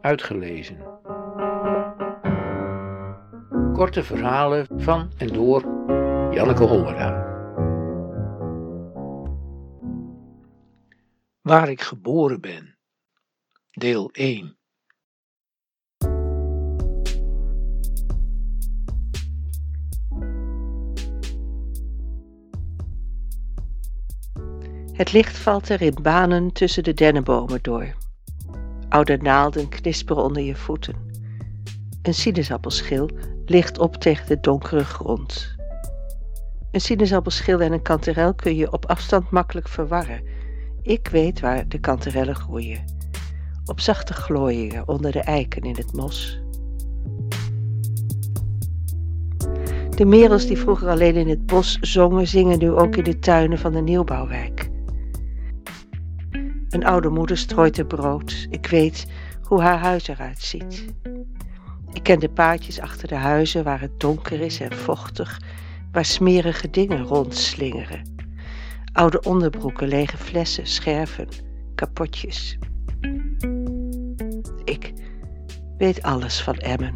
uitgelezen. Korte verhalen van en door Janneke Hollera. Waar ik geboren ben. Deel 1. Het licht valt er in banen tussen de dennenbomen door. Oude naalden knisperen onder je voeten. Een sinaasappelschil ligt op tegen de donkere grond. Een sinaasappelschil en een kanterel kun je op afstand makkelijk verwarren. Ik weet waar de kanterellen groeien. Op zachte glooiingen onder de eiken in het mos. De merels die vroeger alleen in het bos zongen, zingen nu ook in de tuinen van de nieuwbouwwijk. Een oude moeder strooit er brood. Ik weet hoe haar huis eruit ziet. Ik ken de paadjes achter de huizen waar het donker is en vochtig, waar smerige dingen rondslingeren. Oude onderbroeken, lege flessen, scherven, kapotjes. Ik weet alles van Emmen.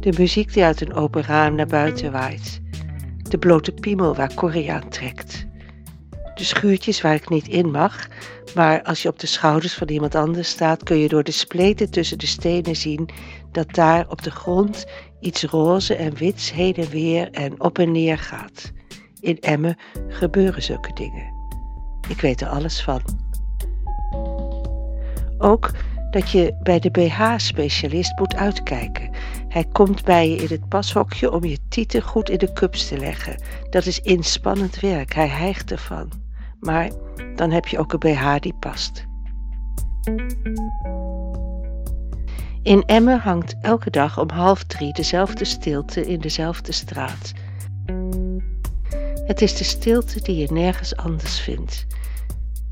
De muziek die uit een open raam naar buiten waait. De blote piemel waar Corrie aan trekt de schuurtjes waar ik niet in mag, maar als je op de schouders van iemand anders staat, kun je door de spleten tussen de stenen zien dat daar op de grond iets roze en wits heen en weer en op en neer gaat. In Emmen gebeuren zulke dingen. Ik weet er alles van. Ook dat je bij de BH-specialist moet uitkijken. Hij komt bij je in het pashokje om je tieten goed in de cups te leggen. Dat is inspannend werk, hij hijgt ervan maar dan heb je ook een BH die past. In Emmen hangt elke dag om half drie dezelfde stilte in dezelfde straat. Het is de stilte die je nergens anders vindt.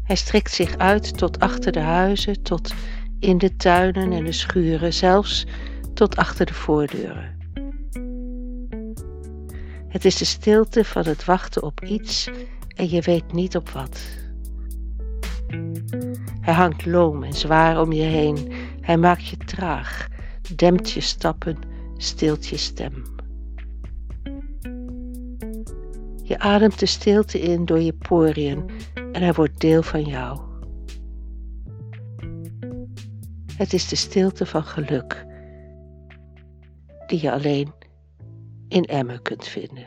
Hij strekt zich uit tot achter de huizen, tot in de tuinen en de schuren, zelfs tot achter de voordeuren. Het is de stilte van het wachten op iets en je weet niet op wat. Hij hangt loom en zwaar om je heen. Hij maakt je traag, dempt je stappen, stilt je stem. Je ademt de stilte in door je poriën en hij wordt deel van jou. Het is de stilte van geluk, die je alleen in Emmen kunt vinden.